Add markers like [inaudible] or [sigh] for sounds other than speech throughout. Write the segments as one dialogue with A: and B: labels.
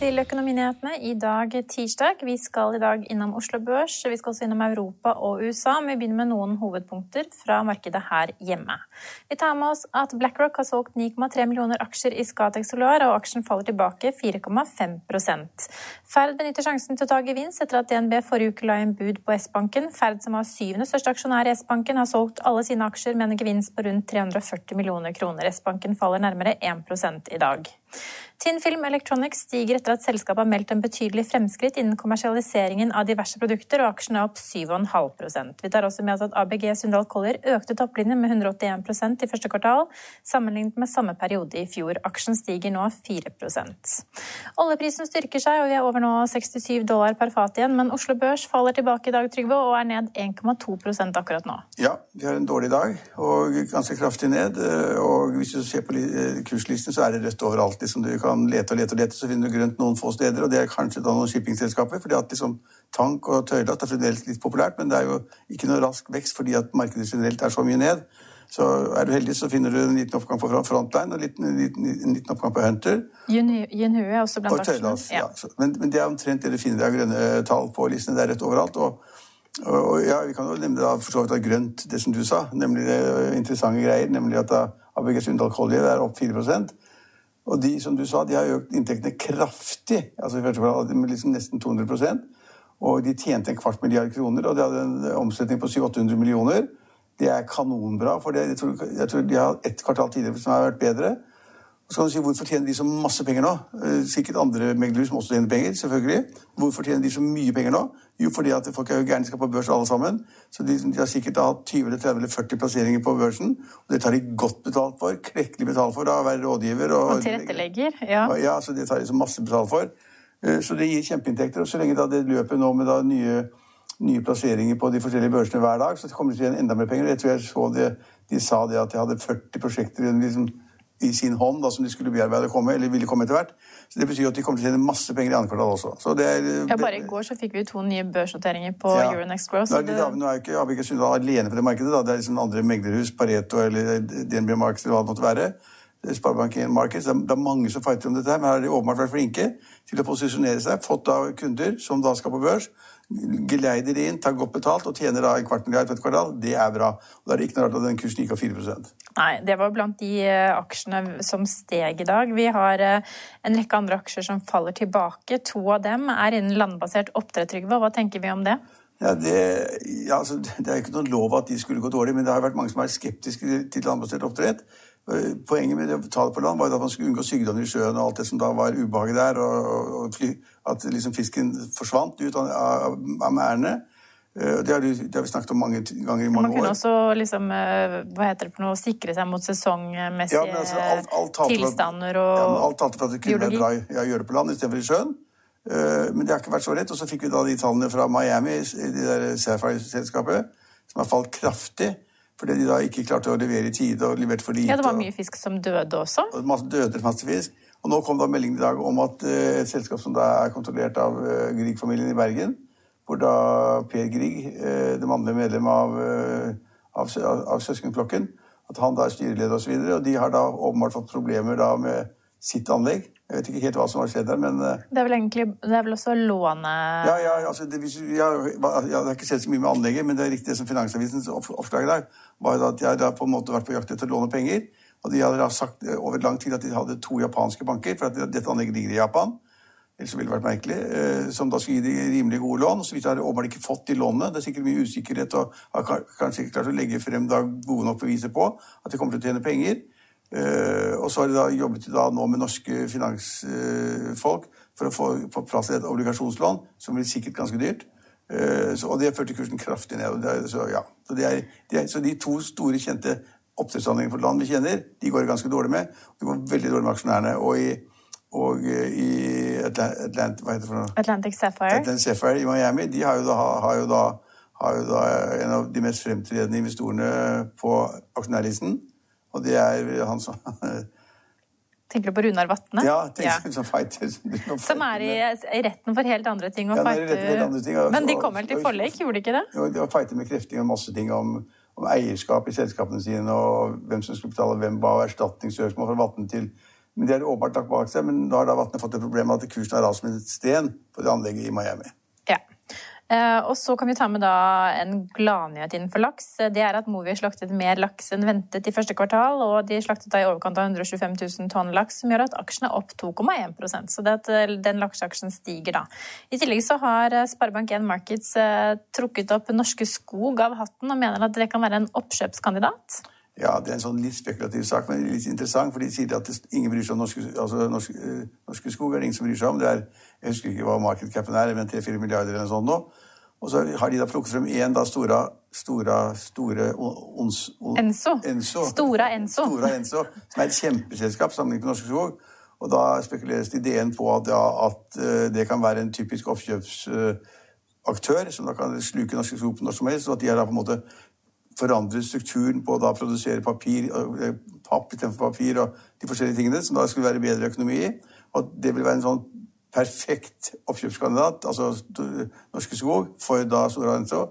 A: til Økonominyhetene i dag tirsdag. Vi skal i dag innom Oslo Børs, vi skal også innom Europa og USA. Vi begynner med noen hovedpunkter fra markedet her hjemme. Vi tar med oss at BlackRock har solgt 9,3 millioner aksjer i Scatec Solar, og aksjen faller tilbake 4,5 Ferd benytter sjansen til å ta gevinst etter at DNB forrige uke la inn bud på S-banken. Ferd, som var syvende største aksjonær i S-banken, har solgt alle sine aksjer med en gevinst på rundt 340 millioner kroner. S-banken faller nærmere 1 i dag. Tin Film Electronics stiger etter at selskapet har meldt en betydelig fremskritt innen kommersialiseringen av diverse produkter, og aksjen er opp 7,5% Vi tar også med oss at ABG Sundal Collier økte topplinjen med 181% i første kvartal, sammenlignet med samme periode i fjor. Aksjen stiger nå 4% Oljeprisen styrker seg, og vi er over nå 67 dollar per fat igjen, men Oslo Børs faller tilbake i dag, Trygve, og er ned 1,2% akkurat nå.
B: Ja, vi har en dårlig dag, og ganske kraftig ned. Og hvis du ser på kurslisten, så er det rødt overalt. Liksom du kan lete og lete, og lete, så finner du grønt noen få steder. og Det er kanskje da noen shippingselskaper. fordi at liksom Tank og tørrlast er fremdeles litt populært, men det er jo ikke noe rask vekst fordi at markedet generelt er så mye ned. Så er du heldig, så finner du en liten oppgang på Frontline og en liten, liten, en liten oppgang på Hunter.
A: Jinhue er også blant
B: aksjene. Ja. ja. Men, men, det er omtrent det du finner av grønne tall på listene. Det er rett overalt. og og ja, Vi kan jo nevne da for så vidt ha grønt, det som du sa, nemlig det interessante greier. Nemlig at ABG Sundal Collier er opp 4 og de som du sa, de har økt inntektene kraftig, altså i første kvartal med liksom nesten 200% Og de tjente en kvart milliard kroner, og de hadde en omsetning på 700-800 millioner. Det er kanonbra, for det, jeg, tror, jeg tror de har ett kvartal tidligere som har vært bedre. Så kan du si, Hvorfor tjener de så masse penger nå? Eh, sikkert andre meglere som også tjener penger. selvfølgelig. Hvorfor tjener de så mye penger nå? Jo, fordi at folk er jo gærne skal på børs alle sammen. Så de, de har sikkert hatt 20 eller 30 eller 40 plasseringer på børsen. Og det tar de godt betalt for. Klekkelig betalt for da, å være rådgiver.
A: Og, og tilrettelegger. Ja.
B: ja, så det tar de så masse betalt for. Eh, så det gir kjempeinntekter. Og så lenge da det løper nå med da nye, nye plasseringer på de forskjellige børsene hver dag, så kommer de til å tjene enda mer penger. Jeg tror jeg så det, de sa det at de hadde 40 prosjekter liksom, i sin hånd da, som de skulle bearbeide og komme, eller ville komme etter hvert. Så Det betyr at de kommer til å tjene masse penger i andre kvartal også. Så det er,
A: ja, Bare i går så fikk vi to nye børsnoteringer på ja. Euronex Growth.
B: Nå er, det, nå er ikke ABG Sundal alene på det markedet. Da. Det er liksom andre meglerhus, Pareto eller DNB Markets eller hva det måtte være. Sparebank Markets. Det er mange som fighter om dette, her, men her har de åpenbart vært flinke til å posisjonere seg. Fått da kunder som da skal på børs geleider inn, tar godt betalt og tjener da en kvart milliard på et kvartal, det er bra. Og Da er det ikke noe rart at den kursen gikk av 4%
A: Nei, det var blant de eh, aksjene som steg i dag. Vi har eh, en rekke andre aksjer som faller tilbake. To av dem er innen landbasert oppdrett, Trygve. Hva tenker vi om det?
B: Ja, det, ja, altså, det er ikke noen lov at de skulle gå dårlig, men det har vært mange som er skeptiske til landbasert oppdrett. Eh, poenget med å ta det på land var at man skulle unngå sykdommer i sjøen og alt det som da var ubehaget der, og, og og at liksom fisken forsvant ut av, av, av merdene. Eh, det har, det har, vi snakket om mange ganger i mange år.
A: Man kunne år. også liksom, eh, hva heter det for noe, sikre seg mot sesongmessige ja, altså, alt, alt tilstander og
B: ja, Alt talte for at det kunne være bra å gjøre på land istedenfor i sjøen. Men det har ikke vært så lett. Og så fikk vi da de tallene fra Miami, de der Sapphire-selskapet, som har falt kraftig. Fordi de da ikke klarte å levere i tide og leverte for lite.
A: Ja, Det var mye fisk som døde også?
B: Og masse døde masse fisk. Og nå kom da meldingen i dag om at uh, et selskap som da er kontrollert av uh, Grieg-familien i Bergen, hvor da Per Grieg, uh, det mannlige medlem av, av, av søskenklokken, at han da er styreleder osv., og, så videre, og de har da åpenbart fått problemer da med sitt anlegg. Jeg vet ikke helt hva som har skjedd der, men
A: eh, Det er vel egentlig det er vel også låne...
B: Ja, ja, altså, det, ja, jeg har ikke sett så mye med anlegget, men det er riktig det som Finansavisens oppslag der, var at jeg har på en måte vært på jakt etter å låne penger. Og de hadde sagt over lang tid at de hadde to japanske banker, for at dette anlegget ligger i Japan. ellers ville det vært merkelig, eh, som da skulle gi de rimelig gode lån. Så vidt har de åpenbart ikke fått de lånene. Det er sikkert mye usikkerhet og har kanskje ikke klart å legge frem da gode nok beviser på at de kommer til å tjene penger. Eh, og så har de da jobbet da nå med norske finansfolk for å få på plass et obligasjonslån, som blir sikkert ganske dyrt. Eh, så, og det førte kursen kraftig ned. og Det så, ja. så, det er, de er, så de to store, kjente oppdrettsanleggene på land vi kjenner, de går det ganske dårlig med. Det går veldig dårlig med aksjonærene. Og i, og i Atlant, Atlant, hva heter det for noe?
A: Atlantic Sapphire.
B: Atlantic Sapphire i Miami de har jo da, har jo da, har jo da en av de mest fremtredende investorene på aksjonærlisten. Og det er han som
A: Tenker du på Runar Vatne?
B: Ja, tenker, ja. som fighter.
A: Som som er i, i retten for helt andre ting.
B: Ja, er for helt andre ting, og-
A: Men de kom vel til forlik, gjorde de ikke det?
B: Jo, de har fighter med krefting og masse ting om, om eierskap i selskapene sine, og hvem som skulle betale hvem hva, erstatningssøksmål fra Vatne til Men det er det åpenbart lagt bak seg, men da har da Vatne fått det problemet at kursen har rast som et sten på det anlegget i Miami.
A: Ja. Eh, og så kan vi ta med da en gladnyhet innenfor laks. Det er at Movi slaktet mer laks enn ventet i første kvartal, og de slaktet da i overkant av 125 000 tonn laks, som gjør at aksjen er opp 2,1% Så det at eh, den lakseaksjen stiger da. I tillegg så har eh, Sparebank1 Markets eh, trukket opp Norske Skog av hatten og mener at det kan være en oppkjøpskandidat.
B: Ja, det er en sånn litt spekulativ sak, men litt interessant, for de sier at ingen bryr seg om norske, altså norske, eh, norske skog. er det ingen som bryr seg om. Det er, jeg husker ikke hva markedscapen er, men 3-4 milliarder eller noe sånt nå. Og så har de da plukket frem én da store, store, ons, on,
A: Enso.
B: Enso.
A: Stora Enso.
B: Stora Enso, som er et kjempeselskap sammenlignet med Norske Skog. Og da spekuleres det ideen på at, ja, at eh, det kan være en typisk oppkjøpsaktør, som da kan sluke Norske Skog på når som helst, og at de har da på en måte forandret strukturen på å da produsere papir, eh, papp istedenfor papir, og de forskjellige tingene, som da skulle være bedre økonomi i. Og det vil være en sånn perfekt oppkjøpskandidat, altså Norske Skog, for da Stora Enso.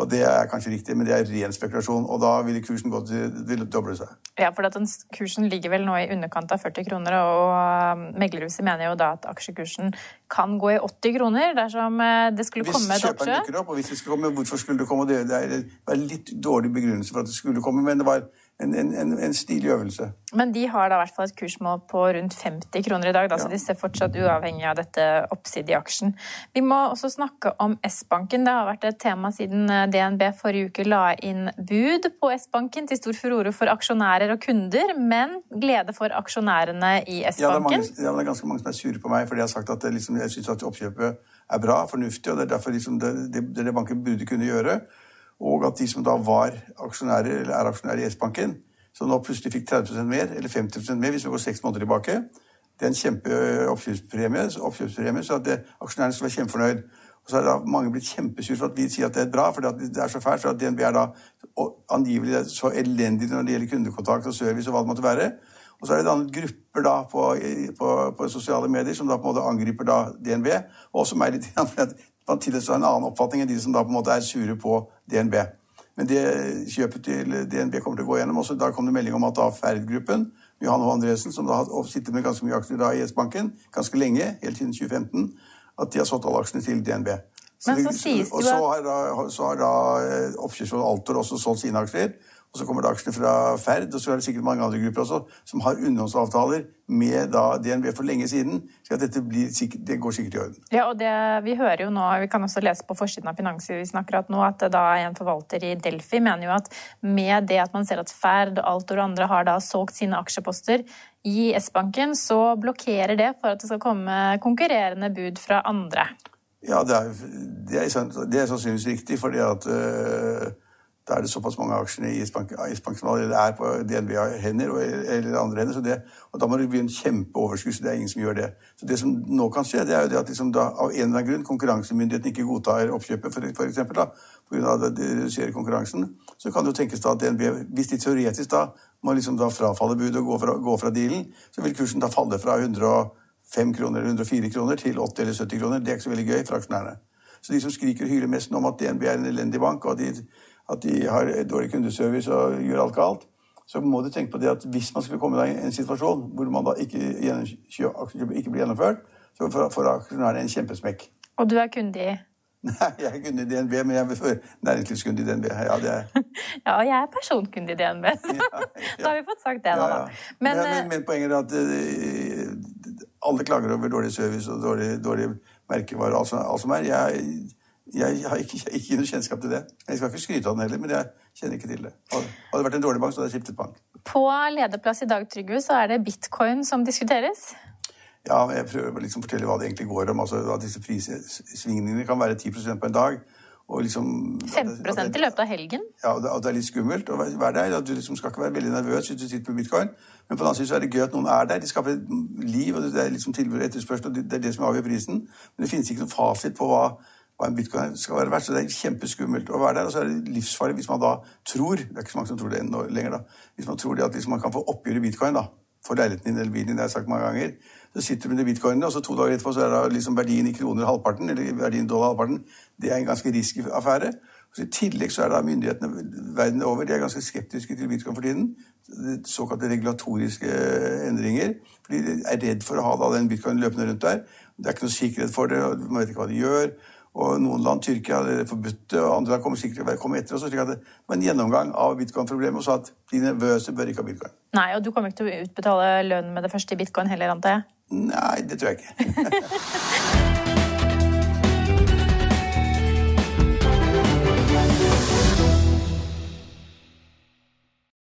B: Og det er kanskje riktig, men det er ren spekulasjon, og da vil kursen gå til vil doble seg.
A: Ja, for at den kursen ligger vel nå i underkant av 40 kroner, og um, meglerhuset mener jo da at aksjekursen kan gå i 80 kroner dersom eh, det skulle
B: Hvis
A: komme et
B: kjøperen dukker opp, og hvis det skulle komme, hvorfor skulle det komme? Det, det er det var en litt dårlig begrunnelse for at det skulle komme, men det var en, en, en, stilig øvelse.
A: Men de har da i hvert fall et kursmål på rundt 50 kroner i dag, da, så
B: Ja.
A: de ser fortsatt uavhengig av dette oppsidet i aksjen. Vi må også snakke om S-banken. Det har vært et tema siden eh, DNB forrige uke la inn bud på S-banken, til stor furore for aksjonærer og kunder, men glede for aksjonærene i
B: Ja,
A: S-banken.
B: ja, det er ganske mange som er sure på meg, fordi jeg har sagt at det, liksom, jeg syns at oppkjøpet er bra, fornuftig, og det er derfor liksom, det, det, det, det banken burde kunne gjøre. Og at de som da var aksjonærer, eller er aksjonærer i S-banken, som nå plutselig fikk 30% mer, eller 50% mer hvis vi går seks måneder tilbake, det er en kjempeoppkjøpspremie, oppkjøpspremie, så at det, aksjonærene skal være kjempefornøyd. Og så er da mange blitt kjempesure for at vi sier at det er bra, for det er så fælt, for at DNB er da angivelig angivelig så elendig når det gjelder kundekontakt og service og hva det måtte være. Og så er det dannet grupper da på, på, på sosiale medier som da på en måte angriper da DNB, og også meg litt, for at man tilhører en annen oppfatning enn de som da på en måte er sure på DNB. Men det kjøpet til DNB kommer til å gå gjennom. Også da kom det melding om at da Ferd-gruppen, Johan H. Andresen, som da har sittet med ganske mye aksjer da i S-banken, ganske lenge, helt siden 2015, at de har solgt alle aksjene til DNB.
A: Men så
B: det-
A: sies det
B: og så har da, så har da oppkjøpsrådet Altor også solgt sine aksjer. Og så kommer det aksjene fra Ferd, og så er det sikkert mange andre grupper også, som har underhåndsavtaler med da DNB for lenge siden. Så at dette blir sikkert, det går sikkert i orden.
A: Ja, og det, vi hører jo nå, vi kan også lese på forsiden av Finansavisen akkurat nå, at da en forvalter i Delphi mener jo at med det at man ser at Ferd, og Altor og andre har da solgt sine aksjeposter i S-banken, så blokkerer det for at det skal komme konkurrerende bud fra andre.
B: Ja, det er, det er, det er sannsynligvis riktig, fordi at øh, da er det såpass mange aksjer i S-Bank S-Bank allerede er på DNB-hender eller andre hender. Så det, og da må det bli en kjempeoverskudd, så det er ingen som gjør det. Så det som nå kan skje, det er jo det at liksom da, av en eller annen grunn konkurransemyndigheten ikke godtar oppkjøpet, for, for eksempel, da, på grunn av at det reduserer konkurransen, så kan det jo tenkes da at DNB, hvis de teoretisk da må liksom da frafalle budet og gå fra, gå fra dealen, så vil kursen da falle fra 105 kroner eller 104 kroner til 80 eller 70 kroner. Det er ikke så veldig gøy for aksjonærene. Så de som skriker og hyler mest om at DNB er en elendig bank, og at de, at de har dårlig kundeservice og gjør alt galt, så må du tenke på det at hvis man skulle komme i en situasjon hvor man da ikke, ikke blir gjennomført, så får aksjonærene en kjempesmekk.
A: Og du er kunde i [laughs]
B: Nei, jeg er kunde i DNB, men jeg er næringslivskunde i DNB. Ja, det er, [laughs]
A: Ja, og jeg er personkunde i DNB, så [laughs] da har vi fått sagt det, da.
B: ja, ja. Men,
A: Men,
B: men,
A: eh,
B: men poenget er at eh, Alle klager over dårlig service og dårlig, dårlig merkevare og alt som er. Jeg, jeg har ikke, ikke noe kjennskap til det. Jeg skal ikke skryte av den heller, men jeg kjenner ikke til det. Hadde det vært en dårlig bank, så hadde jeg skiftet bank.
A: På lederplass i dag, Trygve, så er det bitcoin som diskuteres.
B: Ja, jeg prøver å liksom fortelle hva det egentlig går om. Altså, at disse prissvingningene kan være 10% på en dag. Og liksom,
A: 15% i løpet av helgen.
B: Ja, og det, og det er litt skummelt å være der. Du liksom skal ikke være veldig nervøs hvis du sitter på bitcoin. Men på den annen side er det gøy at noen er der. De skaper et liv, og det er liksom tilbud og etterspørsel, og det det er det som avgjør prisen. Men det finnes ikke noen fasit på hva, hva en bitcoin skal være verdt, så det er kjempeskummelt å være der. Og så er det livsfarlig hvis man da tror Det er ikke så mange som tror det ennå lenger, da. Hvis man tror det at liksom man kan få oppgjør i bitcoin, da. For leiligheten din eller bilen din, det har jeg sagt mange ganger. Så sitter du med de bitcoinene, og så to dager etterpå så er da liksom verdien i kroner halvparten, eller verdien dollar halvparten. Det er en ganske risky affære. Så I tillegg så er da myndighetene verden over de er ganske skeptiske til bitcoin for tiden. Såkalte regulatoriske endringer. For de er redd for å ha da den bitcoinen løpende rundt der. Det er ikke noe sikkerhet for det, man vet ikke hva de gjør. Og noen land, Tyrkia, har forbudt det, og andre land kommer sikkert til å komme etter oss. slik at Det var en gjennomgang av bitcoin-problemet og sa at de nervøse bør ikke ha bitcoin.
A: Nei, og du kommer ikke til å utbetale lønn med det første i bitcoin heller, antar jeg?
B: Nei, det tror jeg ikke. [laughs]